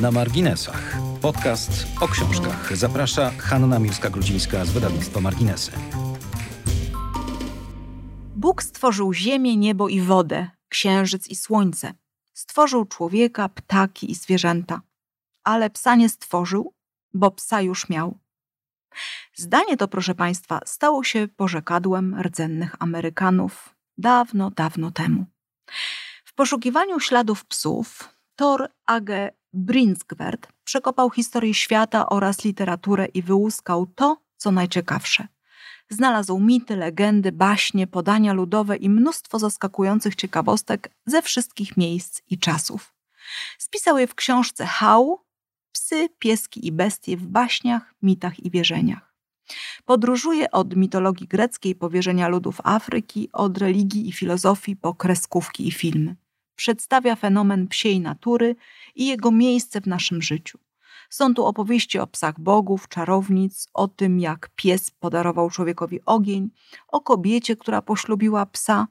Na marginesach. Podcast o książkach. Zaprasza Hanna Miłska-Grudzińska z wydawnictwa Marginesy. Bóg stworzył ziemię, niebo i wodę, księżyc i słońce. Stworzył człowieka, ptaki i zwierzęta. Ale psa nie stworzył, bo psa już miał. Zdanie to, proszę Państwa, stało się porzekadłem rdzennych Amerykanów dawno, dawno temu. W poszukiwaniu śladów psów Thor Age Brinsgwert przekopał historię świata oraz literaturę i wyłuskał to, co najciekawsze. Znalazł mity, legendy, baśnie, podania ludowe i mnóstwo zaskakujących ciekawostek ze wszystkich miejsc i czasów. Spisał je w książce How Psy, pieski i bestie w baśniach, mitach i wierzeniach. Podróżuje od mitologii greckiej po wierzenia ludów Afryki, od religii i filozofii po kreskówki i filmy. Przedstawia fenomen psiej natury i jego miejsce w naszym życiu. Są tu opowieści o psach bogów, czarownic, o tym jak pies podarował człowiekowi ogień, o kobiecie, która poślubiła psa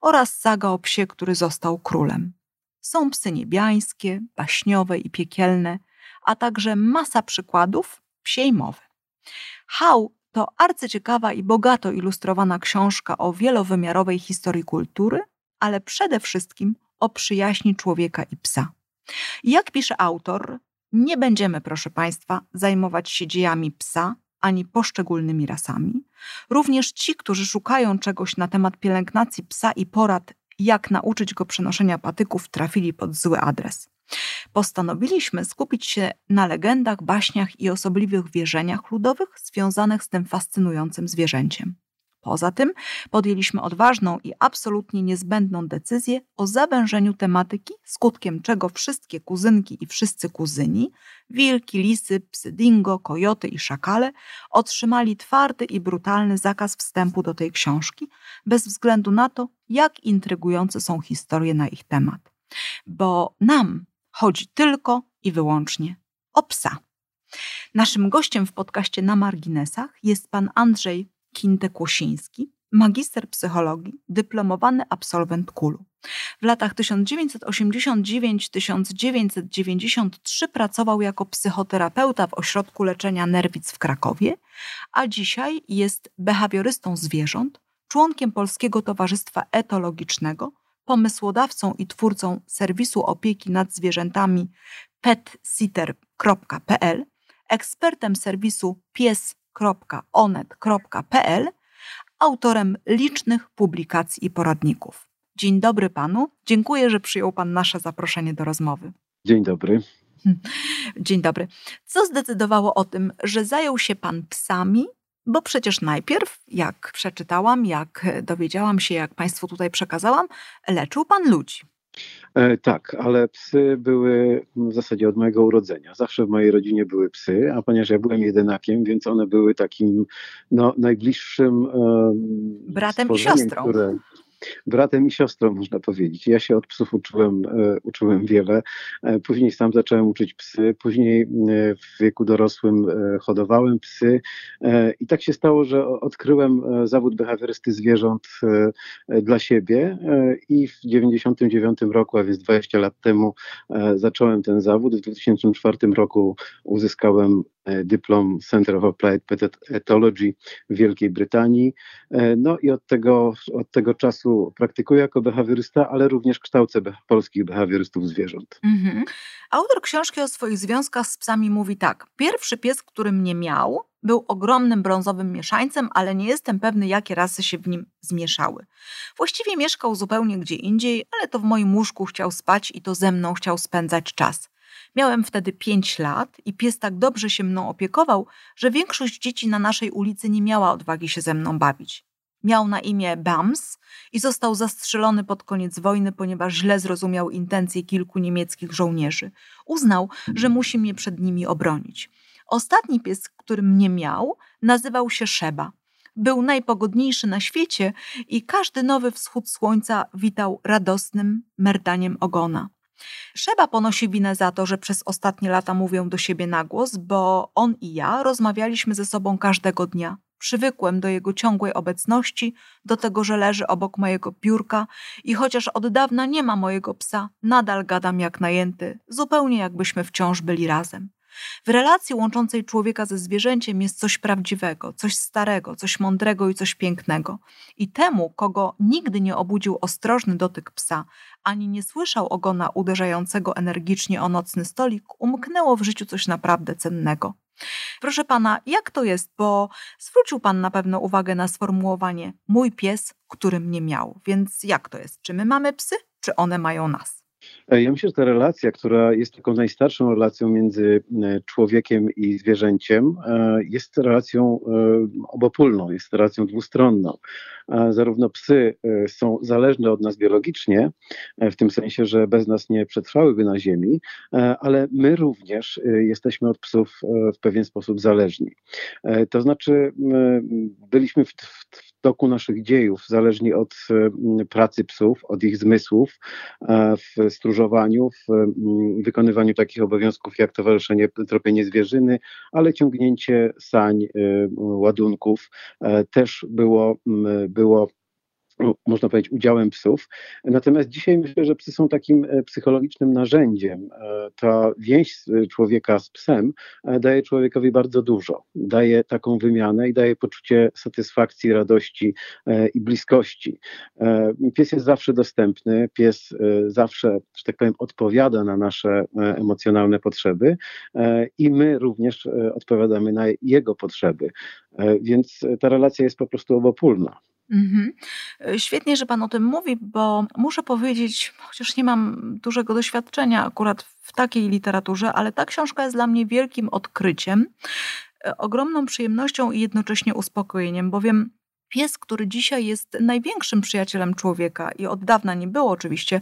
oraz saga o psie, który został królem. Są psy niebiańskie, baśniowe i piekielne, a także masa przykładów psiej mowy. How to arcyciekawa i bogato ilustrowana książka o wielowymiarowej historii kultury, ale przede wszystkim o przyjaźni człowieka i psa. Jak pisze autor, nie będziemy, proszę Państwa, zajmować się dziejami psa ani poszczególnymi rasami. Również ci, którzy szukają czegoś na temat pielęgnacji psa i porad, jak nauczyć go przenoszenia patyków, trafili pod zły adres. Postanowiliśmy skupić się na legendach, baśniach i osobliwych wierzeniach ludowych związanych z tym fascynującym zwierzęciem. Poza tym podjęliśmy odważną i absolutnie niezbędną decyzję o zawężeniu tematyki, skutkiem czego wszystkie kuzynki i wszyscy kuzyni, wilki, lisy, psy dingo, kojoty i szakale otrzymali twardy i brutalny zakaz wstępu do tej książki, bez względu na to, jak intrygujące są historie na ich temat. Bo nam chodzi tylko i wyłącznie o psa. Naszym gościem w podcaście na marginesach jest pan Andrzej Kinte-Kłosiński, magister psychologii, dyplomowany absolwent KULU. W latach 1989-1993 pracował jako psychoterapeuta w ośrodku leczenia nerwic w Krakowie, a dzisiaj jest behawiorystą zwierząt, członkiem Polskiego Towarzystwa Etologicznego, pomysłodawcą i twórcą serwisu opieki nad zwierzętami petsitter.pl, ekspertem serwisu pies.onet.pl, autorem licznych publikacji i poradników. Dzień dobry panu. Dziękuję, że przyjął pan nasze zaproszenie do rozmowy. Dzień dobry. Dzień dobry. Co zdecydowało o tym, że zajął się pan psami bo przecież najpierw, jak przeczytałam, jak dowiedziałam się, jak Państwu tutaj przekazałam, leczył Pan ludzi. E, tak, ale psy były w zasadzie od mojego urodzenia. Zawsze w mojej rodzinie były psy, a ponieważ ja byłem jedynakiem, więc one były takim no, najbliższym. Bratem i siostrą. Które, bratem i siostrą, można powiedzieć. Ja się od psów uczyłem, e, uczyłem wiele. E, później sam zacząłem uczyć psy. Później e, w wieku dorosłym hodowałem psy. I tak się stało, że odkryłem zawód behawiorysty zwierząt dla siebie i w 99 roku, a więc 20 lat temu zacząłem ten zawód. W 2004 roku uzyskałem dyplom Center of Applied Ethology w Wielkiej Brytanii. E, no i od tego, od tego czasu praktykuję jako behawiorysta, ale również kształcę polskich behawiorystów zwierząt. Mhm. Autor książki o swoich związkach z psami mówi tak. Pierwszy pies, który mnie miał, był ogromnym brązowym mieszańcem, ale nie jestem pewny, jakie rasy się w nim zmieszały. Właściwie mieszkał zupełnie gdzie indziej, ale to w moim łóżku chciał spać i to ze mną chciał spędzać czas. Miałem wtedy pięć lat i pies tak dobrze się mną opiekował, że większość dzieci na naszej ulicy nie miała odwagi się ze mną bawić. Miał na imię Bams i został zastrzelony pod koniec wojny, ponieważ źle zrozumiał intencje kilku niemieckich żołnierzy. Uznał, że musi mnie przed nimi obronić. Ostatni pies, który mnie miał, nazywał się Szeba. Był najpogodniejszy na świecie i każdy nowy wschód słońca witał radosnym merdaniem ogona. Szeba ponosi winę za to, że przez ostatnie lata mówię do siebie na głos, bo on i ja rozmawialiśmy ze sobą każdego dnia. Przywykłem do jego ciągłej obecności, do tego, że leży obok mojego biurka i chociaż od dawna nie ma mojego psa, nadal gadam jak najęty, zupełnie jakbyśmy wciąż byli razem. W relacji łączącej człowieka ze zwierzęciem jest coś prawdziwego, coś starego, coś mądrego i coś pięknego. I temu, kogo nigdy nie obudził ostrożny dotyk psa, ani nie słyszał ogona uderzającego energicznie o nocny stolik, umknęło w życiu coś naprawdę cennego. Proszę pana, jak to jest? Bo zwrócił pan na pewno uwagę na sformułowanie mój pies, który mnie miał. Więc jak to jest? Czy my mamy psy, czy one mają nas? E, ja myślę, że ta relacja, która jest taką najstarszą relacją między e, człowiekiem i zwierzęciem, e, jest relacją obopólną, jest relacją dwustronną. Zarówno psy są zależne od nas biologicznie, w tym sensie, że bez nas nie przetrwałyby na Ziemi, ale my również jesteśmy od psów w pewien sposób zależni. To znaczy, byliśmy w, w, toku naszych dziejów, zależnie od pracy psów, od ich zmysłów, w stróżowaniu, w mm, wykonywaniu takich obowiązków jak towarzyszenie, tropienie zwierzyny, ale ciągnięcie sań, y, ładunków e, też było, było można powiedzieć, udziałem psów. Natomiast dzisiaj myślę, że psy są takim e, psychologicznym narzędziem. E, ta więź człowieka z psem e, daje człowiekowi bardzo dużo. Daje taką wymianę i daje poczucie satysfakcji, radości i bliskości. Pies jest zawsze dostępny, pies zawsze, że tak powiem, odpowiada na nasze emocjonalne potrzeby i my również odpowiadamy na jego potrzeby. Więc ta relacja jest po prostu obopólna. Mhm. E, świetnie, że Pan o tym mówi, bo muszę powiedzieć, chociaż nie mam dużego doświadczenia akurat w takiej literaturze, ale ta książka jest dla mnie wielkim odkryciem, e, ogromną przyjemnością i jednocześnie uspokojeniem, bowiem pies, który dzisiaj jest największym przyjacielem człowieka i od dawna nie było oczywiście,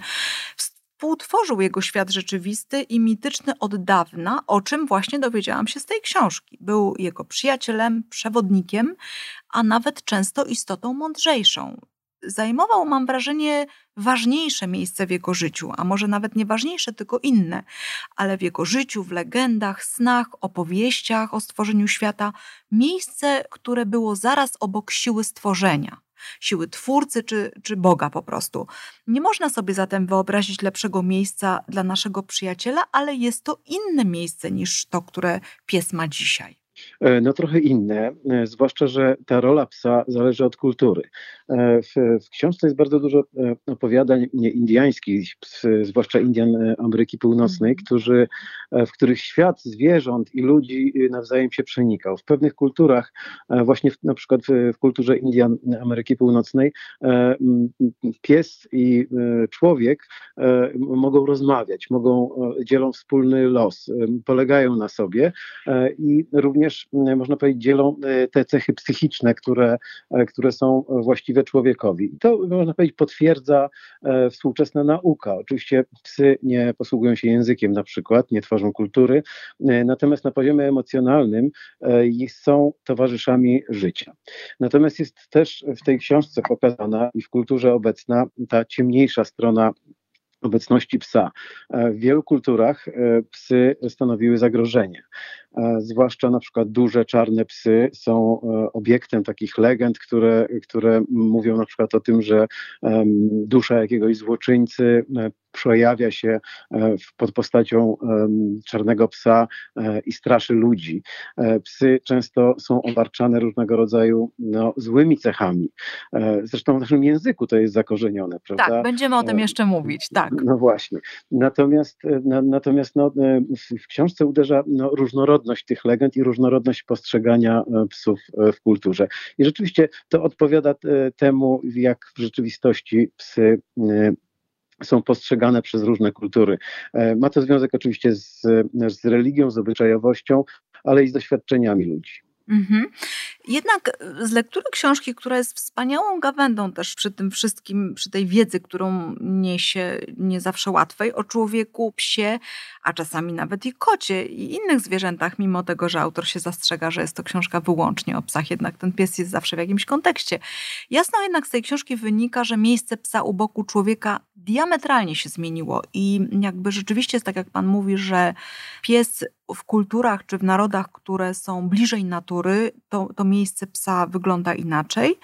współtworzył jego świat rzeczywisty i mityczny od dawna, o czym właśnie dowiedziałam się z tej książki. Był jego przyjacielem, przewodnikiem, a nawet często istotą mądrzejszą. Zajmował, mam wrażenie, ważniejsze miejsce w jego życiu, a może nawet nie ważniejsze, tylko inne, ale w jego życiu, w legendach, snach, opowieściach o stworzeniu świata, miejsce, które było zaraz obok siły stworzenia siły twórcy czy, czy Boga po prostu. Nie można sobie zatem wyobrazić lepszego miejsca dla naszego przyjaciela, ale jest to inne miejsce niż to, które pies ma dzisiaj. E, no trochę inne, e, zwłaszcza, że ta rola psa zależy od kultury. E, w, w książce jest bardzo dużo opowiadań indyjskich, zwłaszcza Indian Ameryki Północnej, mhm. którzy, w których świat zwierząt i ludzi nawzajem się przenikał. W pewnych kulturach, właśnie w, na przykład w, w kulturze Indian Ameryki Północnej, pies i człowiek mogą rozmawiać, mogą dzielą wspólny los, polegają na sobie i również również, e, można powiedzieć, dzielą e, te cechy psychiczne, które, e, które są właściwe człowiekowi. I to, można powiedzieć, potwierdza współczesna nauka. Oczywiście psy nie posługują się językiem na przykład, nie tworzą kultury, natomiast na poziomie emocjonalnym są towarzyszami życia. Natomiast jest też w tej książce pokazana i w kulturze obecna ta ciemniejsza strona obecności psa. W wielu kulturach psy stanowiły zagrożenie. E, zwłaszcza na przykład duże czarne psy są e, obiektem takich legend, które, które mówią na przykład o tym, że dusza jakiegoś złoczyńcy e, przejawia się pod postacią czarnego psa i straszy ludzi. Psy często są obarczane różnego rodzaju no, złymi cechami. Zresztą w naszym języku to jest zakorzenione, prawda? Tak, będziemy o tym jeszcze mówić, tak. No właśnie. Natomiast, natomiast no, w książce uderza no, różnorodność różnorodność tych legend i różnorodność postrzegania e, psów e, w kulturze. I rzeczywiście to odpowiada e, temu, jak w rzeczywistości psy są postrzegane przez różne kultury. Ma to związek oczywiście z, z religią, z obyczajowością, ale i z doświadczeniami ludzi. Mhm. Jednak e, z lektury książki, która jest wspaniałą gawędą też przy tym wszystkim, przy tej wiedzy, którą niesie nie zawsze łatwej o człowieku, psie, a czasami nawet i kocie i innych zwierzętach, mimo tego, że autor się zastrzega, że jest to książka wyłącznie o psach, jednak ten pies jest zawsze w jakimś kontekście. Jasno jednak z tej książki wynika, że miejsce psa u boku człowieka diametralnie się zmieniło i jakby rzeczywiście jest tak, jak pan mówi, że pies w kulturach czy w narodach, które są bliżej natury, to, to miejsce psa wygląda inaczej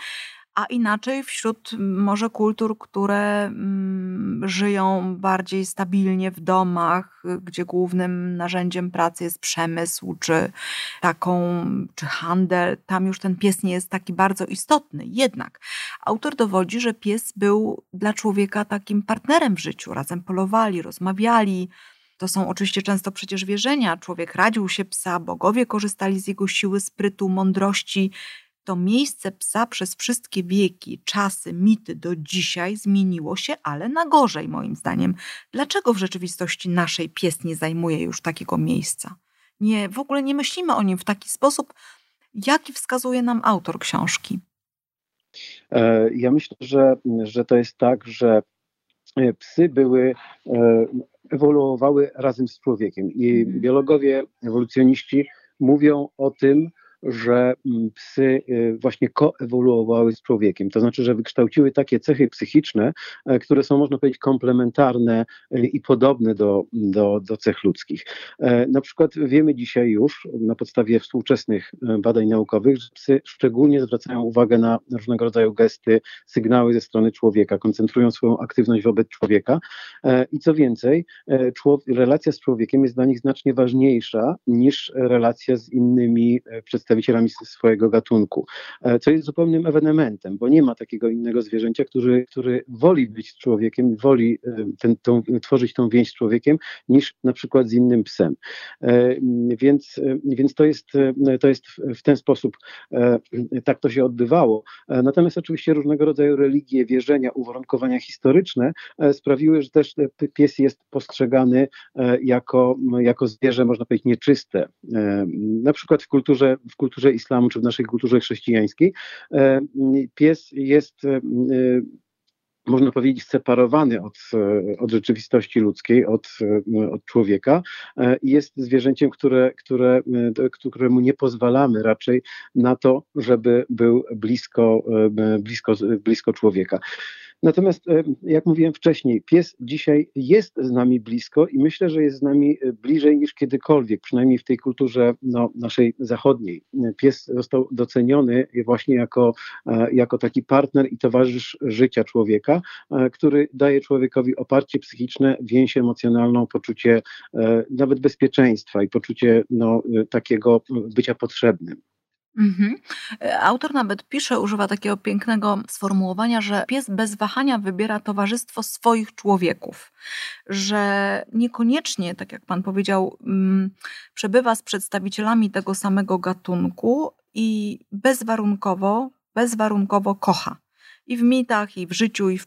a inaczej wśród może kultur, które mm, żyją bardziej stabilnie w domach, gdzie głównym narzędziem pracy jest przemysł, czy taką, czy handel. Tam już ten pies nie jest taki bardzo istotny. Jednak autor dowodzi, że pies był dla człowieka takim partnerem w życiu. Razem polowali, rozmawiali. To są oczywiście często przecież wierzenia. Człowiek radził się psa, bogowie korzystali z jego siły, sprytu, mądrości to miejsce psa przez wszystkie wieki, czasy, mity do dzisiaj zmieniło się, ale na gorzej moim zdaniem. Dlaczego w rzeczywistości naszej pies nie zajmuje już takiego miejsca? Nie, w ogóle nie myślimy o nim w taki sposób, jaki wskazuje nam autor książki. E, ja myślę, że, że to jest tak, że e, psy były, e, ewoluowały razem z człowiekiem i mhm. biologowie, ewolucjoniści mówią o tym, że mm, psy y, właśnie koewoluowały z człowiekiem, to znaczy, że wykształciły takie cechy psychiczne, e, które są, można powiedzieć, komplementarne e, i podobne do, do, do cech ludzkich. E, na przykład wiemy dzisiaj już, na podstawie współczesnych badań naukowych, że psy szczególnie zwracają uwagę na różnego rodzaju gesty, sygnały ze strony człowieka, koncentrują swoją aktywność wobec człowieka i co więcej, relacja z człowiekiem jest dla nich znacznie ważniejsza niż relacja z innymi przedstawicielami przedstawicielami swojego gatunku, e, co jest zupełnym ewenementem, bo nie ma takiego innego zwierzęcia, który, który woli być człowiekiem, woli e, ten, tą, tworzyć tą więź z człowiekiem, niż na przykład z innym psem. E, więc, więc to, jest, to jest w ten sposób, tak to się odbywało. Natomiast oczywiście różnego rodzaju religie, wierzenia, uwarunkowania historyczne sprawiły, że też pies jest postrzegany jako, jako zwierzę, można powiedzieć, nieczyste. Na przykład w kulturze, w kulturze islamu czy w naszej kulturze chrześcijańskiej. E, pies jest e, można powiedzieć, separowany od, e, od rzeczywistości ludzkiej, od, od człowieka i jest zwierzęciem, które, które, któremu nie pozwalamy raczej na to, żeby był blisko, blisko, blisko człowieka. Natomiast, e, jak mówiłem wcześniej, pies dzisiaj jest z nami blisko i myślę, że jest z nami e, bliżej niż kiedykolwiek, przynajmniej w tej kulturze no, naszej zachodniej. Pies został doceniony właśnie jako, e, jako taki partner i towarzysz życia człowieka, który daje człowiekowi oparcie psychiczne, więź emocjonalną, poczucie nawet bezpieczeństwa i poczucie no, takiego bycia potrzebnym. Mhm. Autor nawet pisze, używa takiego pięknego sformułowania, że pies bez wahania wybiera towarzystwo swoich człowieków, że niekoniecznie, tak jak pan powiedział, mm, przebywa z przedstawicielami tego samego gatunku i bezwarunkowo, bezwarunkowo kocha i w mitach, i w życiu, i w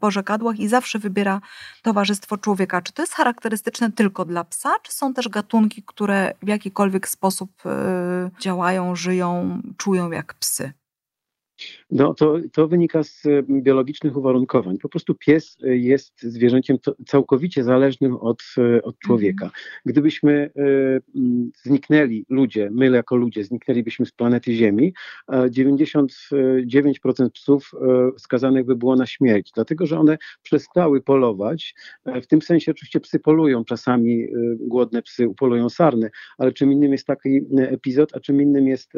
pożekadłach i zawsze wybiera towarzystwo człowieka. Czy to jest charakterystyczne tylko dla psa, czy są też gatunki, które w jakikolwiek sposób y, działają, żyją, czują jak psy? No to, to wynika z biologicznych uwarunkowań. Po prostu pies jest zwierzęciem całkowicie zależnym od, od człowieka. Mhm. Gdybyśmy e, zniknęli, ludzie, my jako ludzie, zniknęlibyśmy z planety Ziemi, 99% psów e, skazanych by było na śmierć, dlatego że one przestały polować. E, w tym sensie oczywiście psy polują, czasami głodne psy upolują sarny, ale czym innym jest taki epizod, a czym innym jest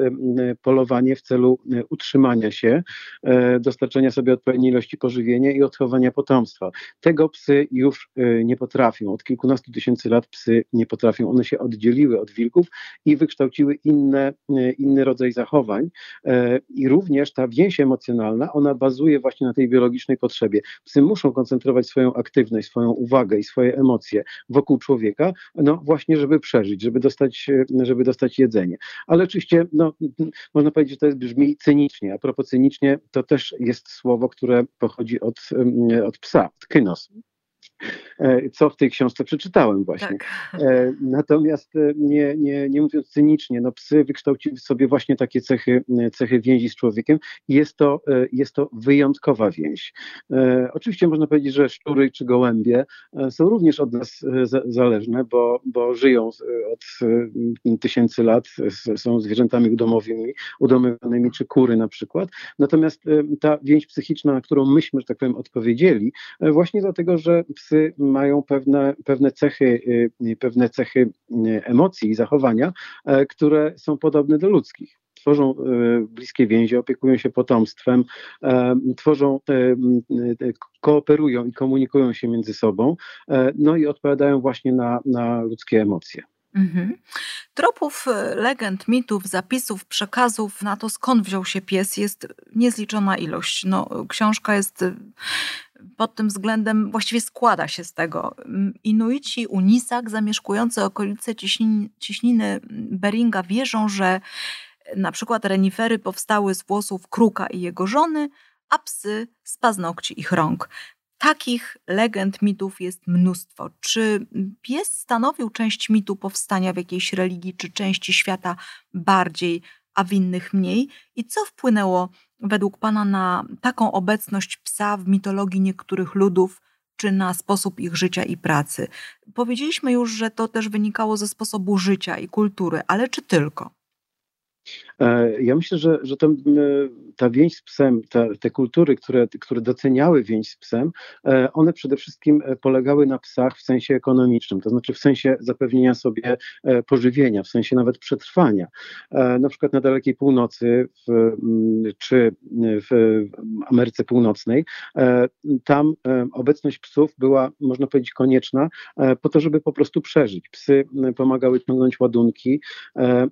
polowanie w celu utrzymania się, e, dostarczenia sobie odpowiedniej ilości pożywienia i odchowania potomstwa. Tego psy już e, nie potrafią. Od kilkunastu tysięcy lat psy nie potrafią. One się oddzieliły od wilków i wykształciły inne, e, inny rodzaj zachowań. I również ta więź emocjonalna, ona bazuje właśnie na tej biologicznej potrzebie. Psy muszą koncentrować swoją aktywność, swoją uwagę i swoje emocje wokół człowieka, no właśnie, żeby przeżyć, żeby dostać, żeby dostać jedzenie. Ale oczywiście, no, można powiedzieć, że to jest brzmi cynicznie. A propos cynicznie, to też jest słowo, które pochodzi od, od psa, od kynos. E, co w tej książce przeczytałem właśnie. Tak. E, natomiast e, nie, nie, nie mówiąc cynicznie, no psy wykształciły sobie właśnie takie cechy, cechy więzi z człowiekiem i jest to, jest to wyjątkowa więź. Oczywiście można powiedzieć, że szczury czy gołębie są również od nas zależne, bo, bo żyją od tysięcy lat, są zwierzętami udomowymi, udomowanymi, czy kury na przykład. Natomiast ta więź psychiczna, na którą myśmy, że tak powiem, odpowiedzieli, właśnie dlatego, że psy mają pewne, pewne cechy, pewne cechy emocji i zachowania, które są podobne do ludzkich tworzą bliskie więzi, opiekują się potomstwem, tworzą, kooperują i komunikują się między sobą, no i odpowiadają właśnie na, na ludzkie emocje. Mhm. Tropów, e, legend, mitów, zapisów, przekazów na to, skąd wziął się pies, jest niezliczona ilość. No, książka jest e, pod tym względem, właściwie składa się z tego. Inuici, Unisak, zamieszkujący okolice ciśniny, ciśniny Beringa wierzą, że na przykład renifery powstały z włosów kruka i jego żony, a psy z paznokci ich rąk. Takich legend, mitów jest mnóstwo. Czy pies stanowił część mitu powstania w jakiejś religii, czy części świata bardziej, a w innych mniej? I co wpłynęło według Pana na taką obecność psa w mitologii niektórych ludów, czy na sposób ich życia i pracy? Powiedzieliśmy już, że to też wynikało ze sposobu życia i kultury, ale czy tylko? E, ja myślę, że, że to, ta więź z psem, ta, te kultury, które, które doceniały więź z psem, e, one przede wszystkim e, polegały na psach w sensie ekonomicznym, to znaczy w sensie zapewnienia sobie pożywienia, w sensie nawet przetrwania. Na przykład na dalekiej północy w, czy w Ameryce Północnej, tam obecność psów była, można powiedzieć, konieczna po to, żeby po prostu przeżyć. Psy pomagały ciągnąć ładunki,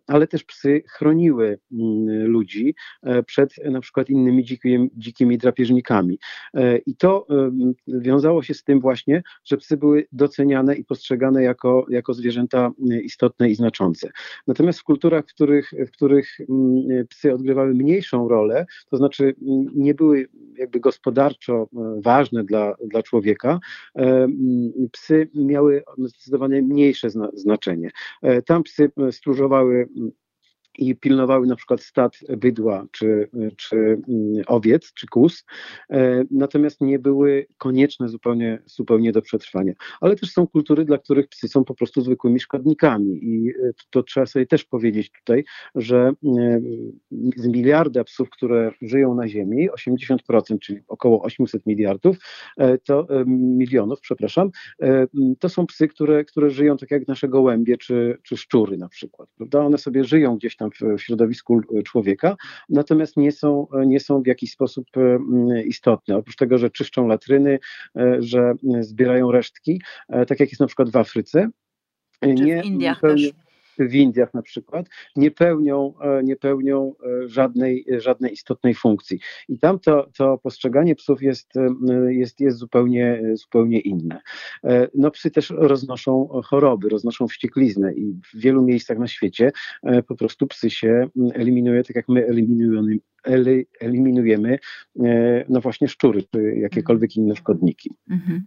ale też psy chroniły Mm, ludzi e, przed na przykład innymi dzikimi, dzikimi drapieżnikami. E, I to wiązało się z tym właśnie, że psy były doceniane i postrzegane jako, jako zwierzęta e, istotne i znaczące. Natomiast w kulturach, w których, w których psy odgrywały mniejszą rolę, to znaczy nie były jakby gospodarczo ważne dla, dla człowieka, psy miały zdecydowanie mniejsze znaczenie. Tam psy stróżowały i pilnowały na przykład stad bydła, czy, czy mm, owiec, czy kus, e, natomiast nie były konieczne zupełnie, zupełnie do przetrwania. Ale też są kultury, dla których psy są po prostu zwykłymi szkodnikami i e, to, trzeba sobie też powiedzieć tutaj, że e, z miliarda psów, które żyją na Ziemi, 80%, czyli około 800 miliardów, to milionów, przepraszam, to są psy, które, które żyją tak jak nasze gołębie, czy, czy szczury na przykład, prawda? One sobie żyją gdzieś tam tam w, w środowisku człowieka, natomiast nie są, nie są w jakiś sposób e, istotne. Oprócz tego, że czyszczą latryny, e, że zbierają resztki, e, tak jak jest na przykład w Afryce. Czy nie, w Indiach też w Indiach na przykład, nie pełnią, e, nie pełnią e, żadnej, żadnej istotnej funkcji. I tam to, to postrzeganie psów jest, e, jest, jest zupełnie, zupełnie inne. No psy też roznoszą choroby, roznoszą wściekliznę i w wielu miejscach na świecie po prostu psy się eliminuje, tak jak my eliminujemy, eliminujemy no właśnie szczury, czy jakiekolwiek inne szkodniki. Mhm.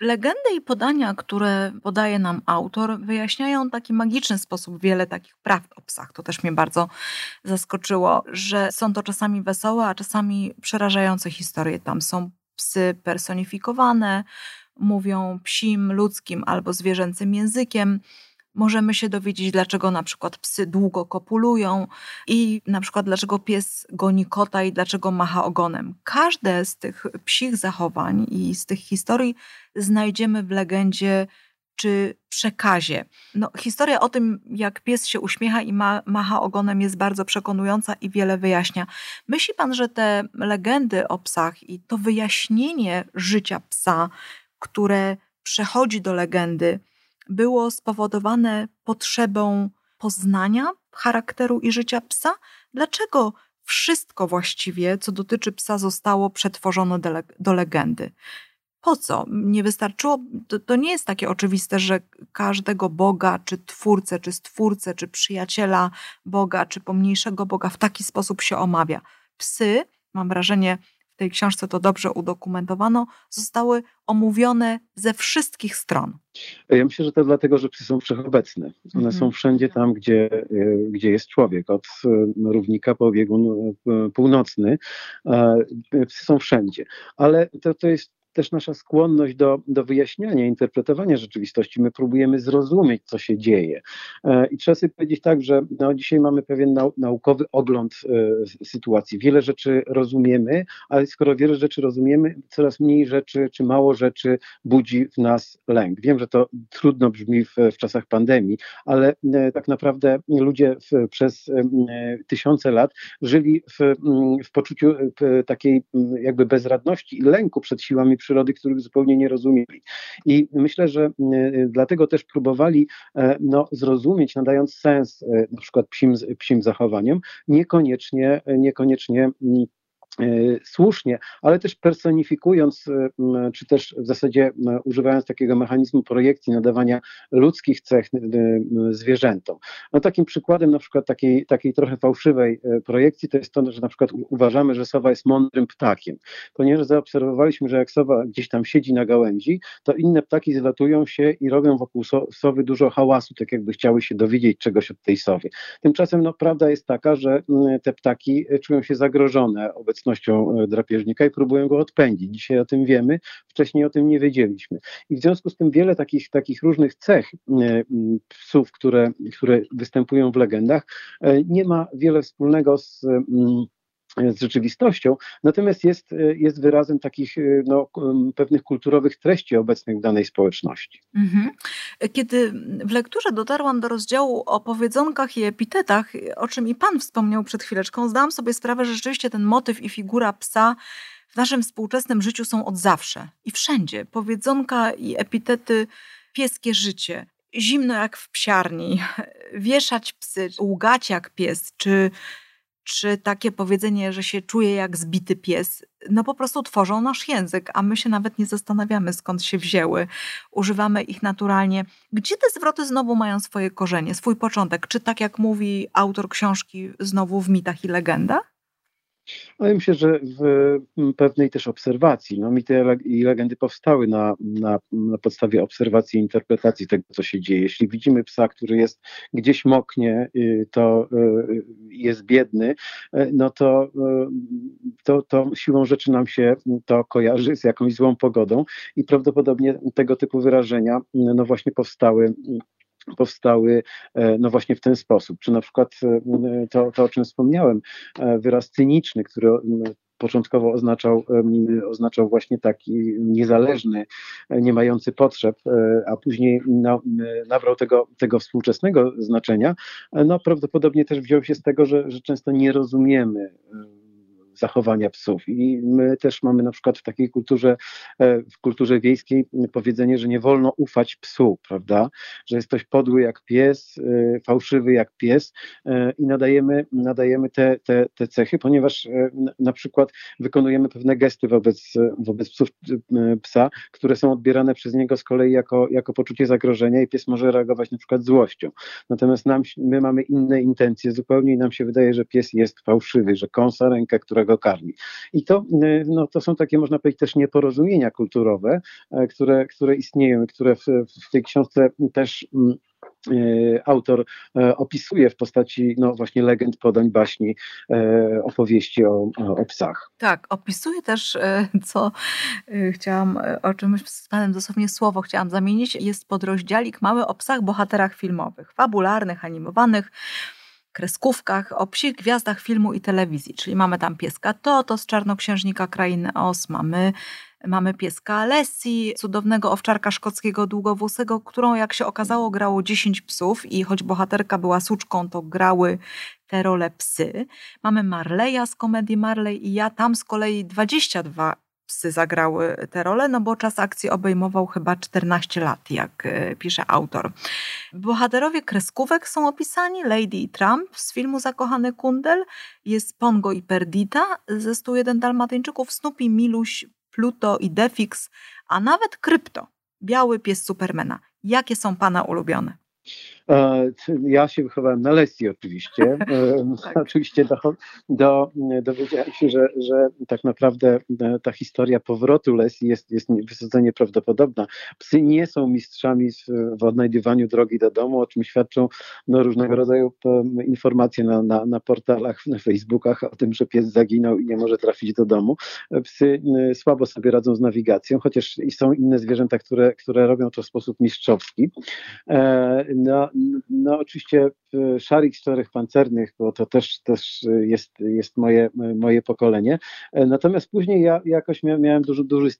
Legendy i podania, które podaje nam autor, wyjaśniają w taki magiczny sposób wiele takich prawd o psach. To też mnie bardzo zaskoczyło, że są to czasami wesołe, a czasami przerażające historie. Tam są psy personifikowane, mówią psim, ludzkim albo zwierzęcym językiem możemy się dowiedzieć, dlaczego na przykład psy długo kopulują i na przykład dlaczego pies goni kota i dlaczego macha ogonem. Każde z tych psich zachowań i z tych historii znajdziemy w legendzie czy przekazie. No, historia o tym, jak pies się uśmiecha i ma, macha ogonem, jest bardzo przekonująca i wiele wyjaśnia. Myśli pan, że te legendy o psach i to wyjaśnienie życia psa, które przechodzi do legendy, było spowodowane potrzebą poznania charakteru i życia psa? Dlaczego wszystko właściwie, co dotyczy psa, zostało przetworzone do, le do legendy? Po co? Nie wystarczyło, to, to, nie jest takie oczywiste, że każdego Boga, czy twórcę, czy stwórcę, czy przyjaciela Boga, czy pomniejszego Boga w taki sposób się omawia. Psy, mam wrażenie, tej książce to dobrze udokumentowano, zostały omówione ze wszystkich stron. Ja myślę, że to dlatego, że psy są wszechobecne. One mhm. są wszędzie tam, gdzie, e, gdzie jest człowiek, od e, równika po biegun e, północny. Psy są wszędzie. Ale to, to jest też nasza skłonność do, do wyjaśniania, interpretowania rzeczywistości. My próbujemy zrozumieć, co się dzieje. E, I trzeba sobie powiedzieć tak, że no, dzisiaj mamy pewien nau naukowy ogląd e, sytuacji. Wiele rzeczy rozumiemy, ale skoro wiele rzeczy rozumiemy, coraz mniej rzeczy czy mało rzeczy budzi w nas lęk. Wiem, że to trudno brzmi w, w czasach pandemii, ale e, tak naprawdę ludzie w, przez tysiące lat żyli w, w poczuciu takiej jakby bezradności i lęku przed siłami przyrody, których zupełnie nie rozumieli. I myślę, że dlatego też próbowali no, zrozumieć, nadając sens na przykład psim, psim zachowaniom, niekoniecznie, niekoniecznie E, słusznie, ale też personifikując, e, czy też w zasadzie używając takiego mechanizmu projekcji, nadawania ludzkich cech e, zwierzętom. No takim przykładem na przykład takiej, takiej trochę fałszywej projekcji to jest to, że na przykład uważamy, że sowa jest mądrym ptakiem, ponieważ zaobserwowaliśmy, że jak sowa gdzieś tam siedzi na gałęzi, to inne ptaki zlatują się i robią wokół sowy dużo hałasu, tak jakby chciały się dowiedzieć czegoś od tej sowy. Tymczasem no, prawda jest taka, że te ptaki czują się zagrożone obecnością obecnością e, drapieżnika i próbują go odpędzić. Dzisiaj o tym wiemy, wcześniej o tym nie wiedzieliśmy. I w związku z tym wiele takich, takich różnych cech e, psów, które, które występują w legendach, e, nie ma wiele wspólnego z z rzeczywistością, natomiast jest, jest wyrazem takich no, pewnych kulturowych treści obecnych w danej społeczności. Mhm. Kiedy w lekturze dotarłam do rozdziału o powiedzonkach i epitetach, o czym i Pan wspomniał przed chwileczką, zdałam sobie sprawę, że rzeczywiście ten motyw i figura psa w naszym współczesnym życiu są od zawsze i wszędzie. Powiedzonka i epitety pieskie życie. Zimno jak w psiarni, wieszać psy, łgać jak pies, czy czy takie powiedzenie, że się czuje jak zbity pies, no po prostu tworzą nasz język, a my się nawet nie zastanawiamy skąd się wzięły. Używamy ich naturalnie. Gdzie te zwroty znowu mają swoje korzenie, swój początek? Czy tak jak mówi autor książki, znowu w mitach i legendach? Ale myślę, że w pewnej też obserwacji. No, mity i legendy powstały na, na, na podstawie obserwacji i interpretacji tego, co się dzieje. Jeśli widzimy psa, który jest gdzieś moknie, y, to y, jest biedny, y, no to, to, to siłą rzeczy nam się to kojarzy z jakąś złą pogodą i prawdopodobnie tego typu wyrażenia no właśnie powstały powstały e, no właśnie w ten sposób. Czy na przykład e, to, to o czym wspomniałem, e, wyraz cyniczny, który początkowo oznaczał, oznaczał właśnie taki niezależny, nie mający potrzeb, a później nabrał tego, tego współczesnego znaczenia, no prawdopodobnie też wziął się z tego, że, że często nie rozumiemy zachowania psów. I my też mamy na przykład w takiej kulturze, e, w kulturze wiejskiej powiedzenie, że nie wolno ufać psu, prawda? Że jest ktoś podły jak pies, e, fałszywy jak pies e, i nadajemy, nadajemy te, te, te cechy, ponieważ na przykład wykonujemy pewne gesty wobec, wobec psów, psa, które są odbierane przez niego z kolei jako, jako poczucie zagrożenia i pies może reagować na przykład złością. Natomiast nam, my mamy inne intencje zupełnie i nam się wydaje, że pies jest fałszywy, że kąsa rękę, którego karmi. I to, e, no, to są takie, można powiedzieć, też nieporozumienia kulturowe, e, które, które istnieją które w, w tej książce też mm, e, autor opisuje w postaci no właśnie legend, podań, baśni, opowieści o, o psach. Tak, opisuje też, co chciałam, o czym z Panem dosłownie słowo chciałam zamienić, jest podrozdziałik mały o psach bohaterach filmowych, fabularnych, animowanych, kreskówkach, o psich gwiazdach filmu i telewizji. Czyli mamy tam pieska Toto z Czarnoksiężnika Krainy Os, mamy, mamy pieska Alessi, cudownego owczarka szkockiego długowłosego, którą jak się okazało grało 10 psów i choć bohaterka była suczką, to grały te role psy. Mamy Marleya z komedii Marley i ja, tam z kolei 22 psy zagrały tę rolę, no bo czas akcji obejmował chyba 14 lat, jak e, pisze autor. Bohaterowie kreskówek są opisani, Lady i Trump z filmu Zakochany Kundel, jest Pongo i Perdita ze 101 Dalmatyńczyków, Snoopy, Miluś, Pluto i Defix, a nawet Krypto, biały pies Supermana. Jakie są Pana ulubione? Ja się wychowałem na Lesji oczywiście. tak. Oczywiście do, do, dowiedziałem się, że, że tak naprawdę ta historia powrotu Lesji jest, jest wysoce nieprawdopodobna. Psy nie są mistrzami w odnajdywaniu drogi do domu, o czym świadczą no, różnego rodzaju informacje na, na, na portalach, na Facebookach o tym, że pies zaginął i nie może trafić do domu. Psy słabo sobie radzą z nawigacją, chociaż są inne zwierzęta, które, które robią to w sposób mistrzowski. E, no, no oczywiście szarik czterech pancernych, bo to też, też jest, jest moje, moje pokolenie. E, natomiast później ja jakoś miałem duży, duży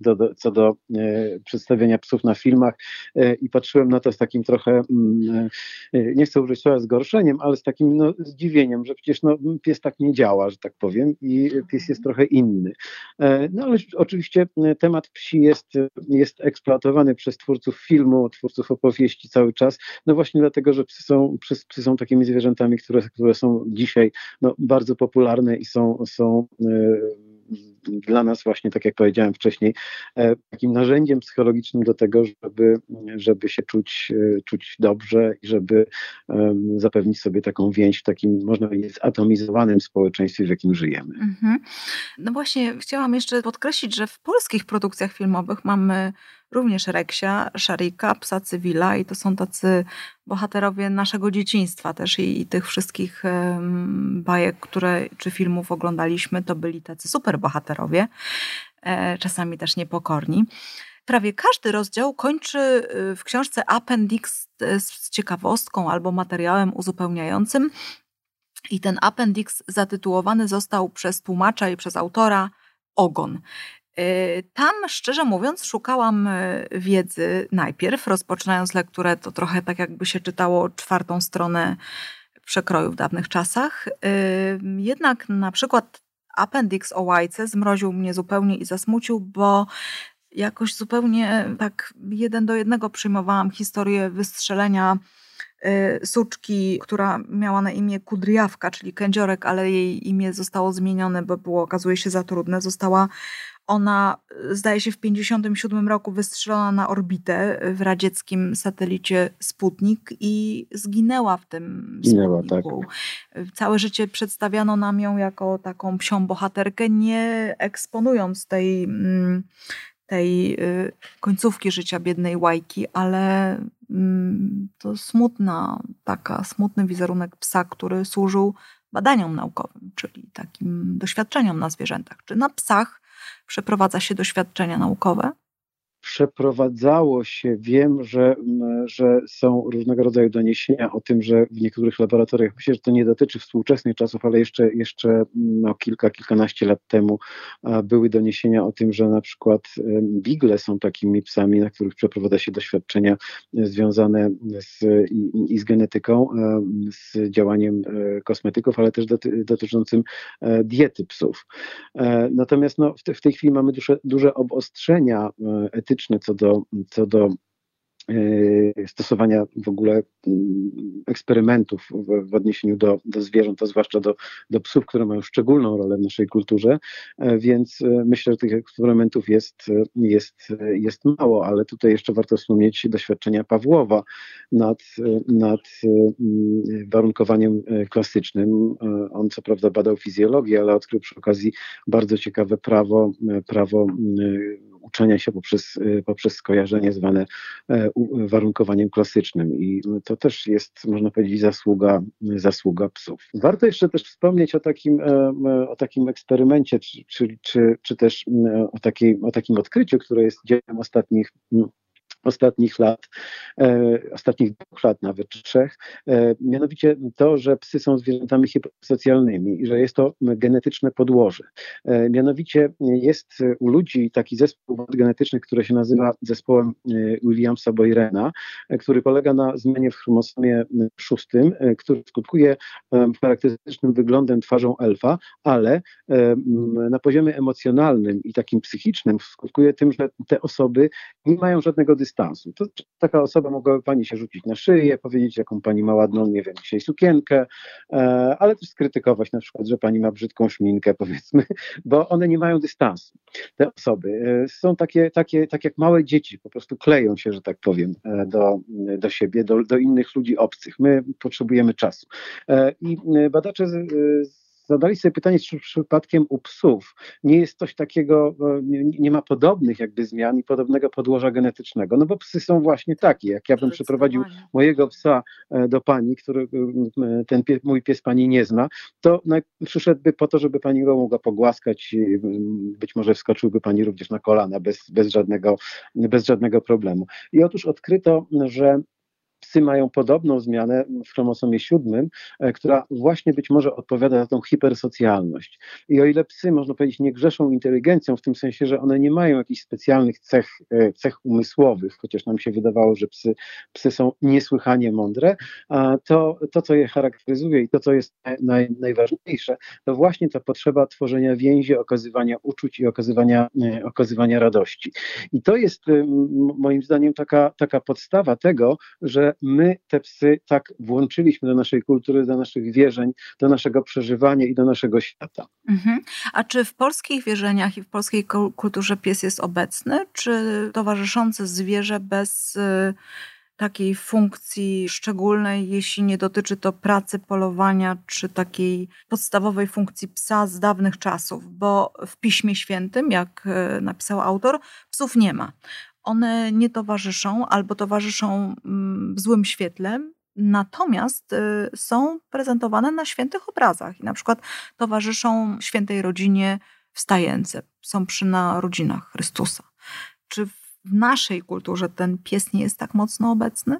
do, do, co do e, przedstawienia psów na filmach e, i patrzyłem na to z takim trochę, mm, e, nie chcę użyć słowa zgorszeniem, ale z takim no, zdziwieniem, że przecież no, pies tak nie działa, że tak powiem i pies jest trochę inny. E, no ale oczywiście temat psi jest, jest eksploatowany przez twórców filmu, twórców opowieści cały czas, no właśnie dlatego, że psy są psy są takimi zwierzętami, które, które są dzisiaj no, bardzo popularne i są, są e, dla nas właśnie, tak jak powiedziałem wcześniej, e, takim narzędziem psychologicznym do tego, żeby, żeby się czuć, e, czuć dobrze i żeby zapewnić sobie taką więź w takim, można powiedzieć, zatomizowanym społeczeństwie, w jakim żyjemy. Mhm. No właśnie, chciałam jeszcze podkreślić, że w polskich produkcjach filmowych mamy również Reksia, Szarika, Psa Cywila i to są tacy bohaterowie naszego dzieciństwa też i, i tych wszystkich um, bajek, które, czy filmów oglądaliśmy, to byli tacy super bohaterowie, e, czasami też niepokorni. Prawie każdy rozdział kończy y, w książce appendix e, z ciekawostką albo materiałem uzupełniającym. I ten appendix zatytułowany został przez tłumacza i przez autora Ogon. Y, tam, szczerze mówiąc, szukałam y, wiedzy najpierw, rozpoczynając lekturę, to trochę tak jakby się czytało czwartą stronę przekroju w dawnych czasach. Y, jednak na przykład appendix o łajce zmroził mnie zupełnie i zasmucił, bo jakoś zupełnie tak jeden do jednego przyjmowałam historię wystrzelenia suczki, która miała na imię Kudriawka, czyli kędziorek, ale jej imię zostało zmienione, bo było okazuje się za trudne. Została ona, zdaje się, w 1957 roku wystrzelona na orbitę w radzieckim satelicie Sputnik i zginęła w tym zginęła, Sputniku. Tak. Całe życie przedstawiano nam ją jako taką psią bohaterkę, nie eksponując tej, mm, tej y, końcówki życia biednej łajki, ale mm, to smutna, taka smutny wizerunek psa, który służył badaniom naukowym, czyli takim doświadczeniom na zwierzętach, czy na psach, przeprowadza się doświadczenia naukowe? Przeprowadzało się, wiem, że, że są różnego rodzaju doniesienia o tym, że w niektórych laboratoriach, myślę, że to nie dotyczy współczesnych czasów, ale jeszcze, jeszcze no, kilka, kilkanaście lat temu były doniesienia o tym, że na przykład bigle są takimi psami, na których przeprowadza się doświadczenia związane z, i, i z genetyką, z działaniem e, kosmetyków, ale też doty, dotyczącym e, diety psów. E, natomiast no, w, te, w tej chwili mamy duże, duże obostrzenia etyczne, co do, co do E, stosowania w ogóle mm, eksperymentów w, w odniesieniu do, do zwierząt, a zwłaszcza do, do psów, które mają szczególną rolę w naszej kulturze, e, więc e, myślę, że tych eksperymentów jest, jest, jest mało, ale tutaj jeszcze warto wspomnieć doświadczenia Pawłowa nad, nad mm, warunkowaniem klasycznym. On co prawda badał fizjologię, ale odkrył przy okazji bardzo ciekawe prawo, prawo mm, uczenia się poprzez, y, poprzez skojarzenie zwane e, warunkowaniem klasycznym i to też jest, można powiedzieć, zasługa, zasługa psów. Warto jeszcze też wspomnieć o takim, e, o takim eksperymencie, czy, czy, czy, czy też o, takiej, o takim odkryciu, które jest dziełem ostatnich ostatnich lat, e, ostatnich dwóch lat, nawet trzech, e, mianowicie to, że psy są zwierzętami hipersocjalnymi i że jest to genetyczne podłoże. E, mianowicie jest u ludzi taki zespół genetyczny, który się nazywa zespołem Williamsa Boyrena, który polega na zmianie w chromosomie szóstym, który skutkuje charakterystycznym wyglądem twarzą elfa, ale na poziomie emocjonalnym i takim psychicznym skutkuje tym, że te osoby nie mają żadnego dysfunkcji dystansu. To taka osoba mogłaby pani się rzucić na szyję, powiedzieć, jaką pani ma ładną, nie wiem, dzisiaj sukienkę, e, ale też skrytykować na przykład, że pani ma brzydką szminkę, powiedzmy, bo one nie mają dystansu. Te osoby e, są takie, takie, tak jak małe dzieci, po prostu kleją się, że tak powiem, e, do, do siebie, do, do innych ludzi obcych. My potrzebujemy czasu. I badacze z, z zadali sobie pytanie, czy przypadkiem u psów nie jest coś takiego, e, nie, ma podobnych jakby zmian i podobnego podłoża genetycznego, no bo psy są właśnie takie. Jak ja bym przyprowadził mojego psa e, do pani, który e, ten pies, mój pies pani nie zna, to przyszedłby po to, żeby pani go mogła pogłaskać być może wskoczyłby pani również na kolana bez, bez, żadnego, bez żadnego problemu. I otóż odkryto, że psy mają podobną zmianę w chromosomie siódmym, e, która właśnie być może odpowiada za tą hipersocjalność. I o ile psy, można powiedzieć, nie grzeszą inteligencją, w tym sensie, że one nie mają jakichś specjalnych cech, e, cech umysłowych, chociaż nam się wydawało, że psy, psy są niesłychanie mądre, to to, co je charakteryzuje i to, co jest naj, najważniejsze, to właśnie ta potrzeba tworzenia więzi, okazywania uczuć i okazywania, e, okazywania radości. I to jest moim zdaniem taka, taka podstawa tego, że my te psy tak włączyliśmy do naszej kultury, do naszych wierzeń, do naszego przeżywania i do naszego świata. Mhm. A czy w polskich wierzeniach i w polskiej kulturze pies jest obecny, czy towarzyszące zwierzę bez y, takiej funkcji szczególnej, jeśli nie dotyczy to pracy, polowania, czy takiej podstawowej funkcji psa z dawnych czasów, bo w Piśmie Świętym, jak y, napisał autor, psów nie ma one nie towarzyszą albo towarzyszą mm, w złym świetle, natomiast y, są prezentowane na świętych obrazach i na przykład towarzyszą świętej rodzinie wstające, są przy narodzinach Chrystusa. Czy w naszej kulturze ten pies nie jest tak mocno obecny?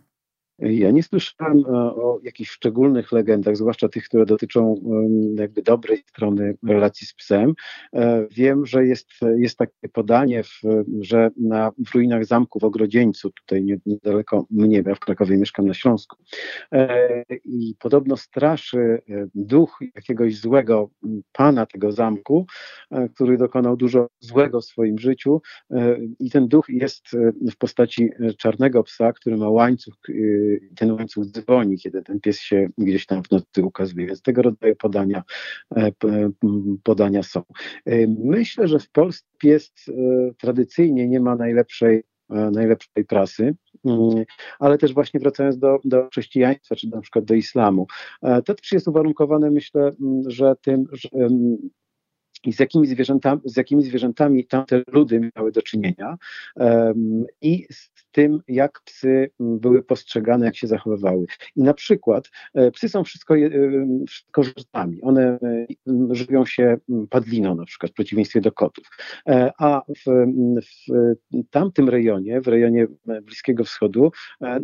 Ja nie słyszałem e, o jakichś szczególnych legendach, zwłaszcza tych, które dotyczą jakby dobrej strony relacji z psem. E, wiem, że jest, jest takie podanie, w, że na, w ruinach zamku w Ogrodzieńcu, tutaj niedaleko mnie, ja w Krakowie mieszkam na Śląsku, e, i podobno straszy duch jakiegoś złego pana tego zamku, który dokonał dużo złego w swoim życiu i ten duch jest w postaci czarnego psa, który ma łańcuch ten łańcuch dzwoni, kiedy ten pies się gdzieś tam w nocy ukazuje. Więc tego rodzaju podania, e, podania są. E, myślę, że w Polsce pies e, tradycyjnie nie ma najlepszej najlepszej prasy, mm, ale też właśnie wracając do, do chrześcijaństwa, czy na przykład do islamu. To też jest uwarunkowane, myślę, że tym, że i z jakimi zwierzętami, z jakimi zwierzętami tamte ludy miały do czynienia um, i z tym, jak psy były postrzegane, jak się zachowywały. I na przykład e, psy są wszystko, e, wszystko. One e, żywią się padliną na przykład, w przeciwieństwie do kotów. A w, w tamtym rejonie, w rejonie Bliskiego Wschodu,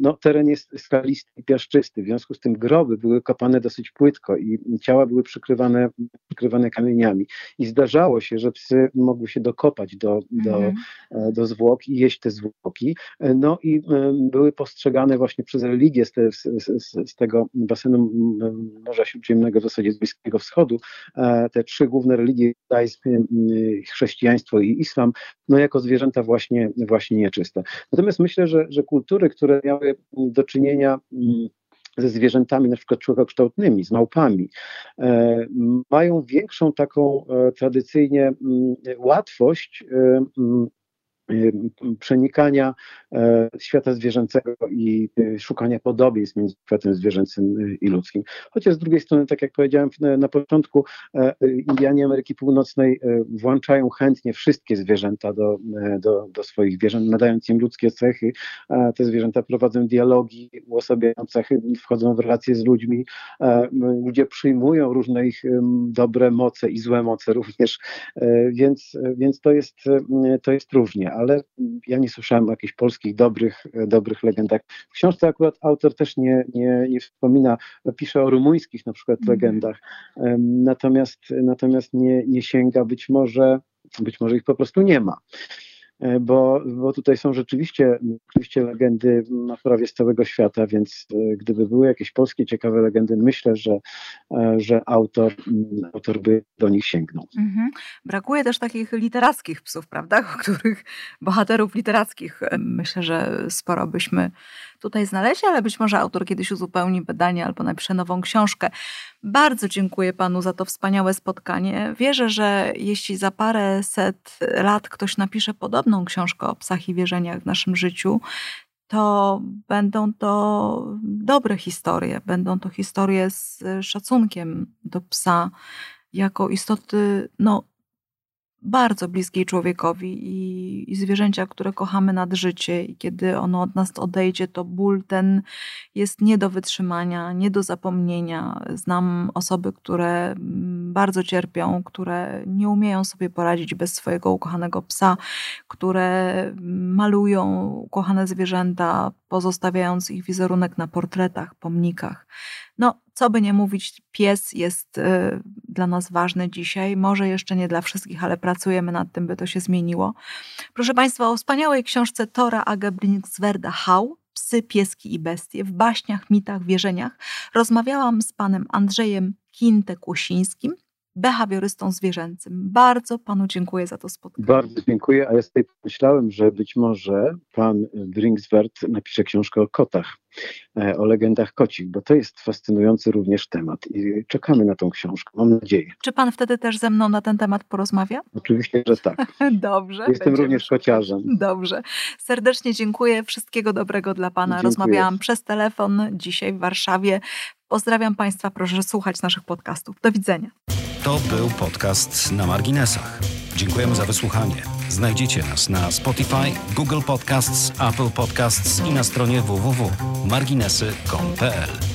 no, teren jest skalisty i piaszczysty. W związku z tym groby były kopane dosyć płytko i ciała były przykrywane, przykrywane kamieniami. I zdarzało się, że psy mogły się dokopać do, do, mhm. do zwłok i jeść te zwłoki no i były postrzegane właśnie przez religię z, te, z, z, z tego basenu Morza Śródziemnego, w zasadzie z Bliskiego Wschodu, e, te trzy główne religie, judaizm, chrześcijaństwo i islam, no jako zwierzęta właśnie, właśnie nieczyste. Natomiast myślę, że, że kultury, które miały do czynienia ze zwierzętami na przykład człowiekokształtnymi, z małpami, e, mają większą taką e, tradycyjnie łatwość Y, przenikania e, świata zwierzęcego i y, szukania podobieństw między światem zwierzęcym y, i ludzkim. Chociaż z drugiej strony, tak jak powiedziałem na początku, e, Indianie Ameryki Północnej e, włączają chętnie wszystkie zwierzęta do, do, do swoich zwierząt, nadając im ludzkie cechy. Te zwierzęta prowadzą dialogi, uosabiają cechy, wchodzą w relacje z ludźmi. Ludzie przyjmują różne ich dobre moce i złe moce również, więc, więc to, jest, to jest różnie ale ja nie słyszałem o jakichś polskich dobrych, dobrych legendach. W książce akurat autor też nie, nie, nie wspomina, pisze o rumuńskich na przykład mm. legendach, natomiast, natomiast nie, nie sięga być może, być może ich po prostu nie ma. E, bo, bo tutaj są rzeczywiście, rzeczywiście legendy na prawie z całego świata, więc e, gdyby były jakieś polskie ciekawe legendy, myślę, że, że autor, autor by do nich sięgnął. Mhm. Brakuje też takich literackich psów, prawda? O których bohaterów literackich myślę, że sporo byśmy tutaj znaleźli, ale być może autor kiedyś uzupełni badanie albo napisze nową książkę. Bardzo dziękuję panu za to wspaniałe spotkanie. Wierzę, że jeśli za parę set lat ktoś napisze podobną książkę o psach i wierzeniach w naszym życiu, to będą to dobre historie. Będą to historie z szacunkiem do psa jako istoty no, bardzo bliskiej człowiekowi i, i zwierzęcia, które kochamy nad życie i kiedy ono od nas odejdzie, to ból ten jest nie do wytrzymania, nie do zapomnienia. Znam osoby, które mm, bardzo cierpią, które nie umieją sobie poradzić bez swojego ukochanego psa, które malują ukochane zwierzęta, pozostawiając ich wizerunek na portretach, pomnikach. No, co by nie mówić, pies jest y, dla nas ważny dzisiaj. Może jeszcze nie dla wszystkich, ale pracujemy nad tym, by to się zmieniło. Proszę Państwa, o wspaniałej książce Tora Ageblingswerda Hau, Psy, pieski i bestie w baśniach, mitach, wierzeniach rozmawiałam z panem Andrzejem Kinte-Kłosińskim, behawiorystą zwierzęcym. Bardzo panu dziękuję za to spotkanie. Bardzo dziękuję, a ja sobie pomyślałem, że być może pan Bringswert napisze książkę o kotach, e, o legendach kocich, bo to jest fascynujący również temat i czekamy na tą książkę, mam nadzieję. Czy pan wtedy też ze mną na ten temat porozmawia? Oczywiście, że tak. Dobrze. Jestem również kociarzem. Dobrze. Serdecznie dziękuję. Wszystkiego dobrego dla pana. Dziękuję. Rozmawiałam przez telefon dzisiaj w Warszawie. Pozdrawiam państwa, proszę słuchać naszych podcastów. Do widzenia. To był podcast na marginesach. Dziękujemy za wysłuchanie. Znajdziecie nas na Spotify, Google Podcasts, Apple Podcasts i na stronie www.marginesy.pl.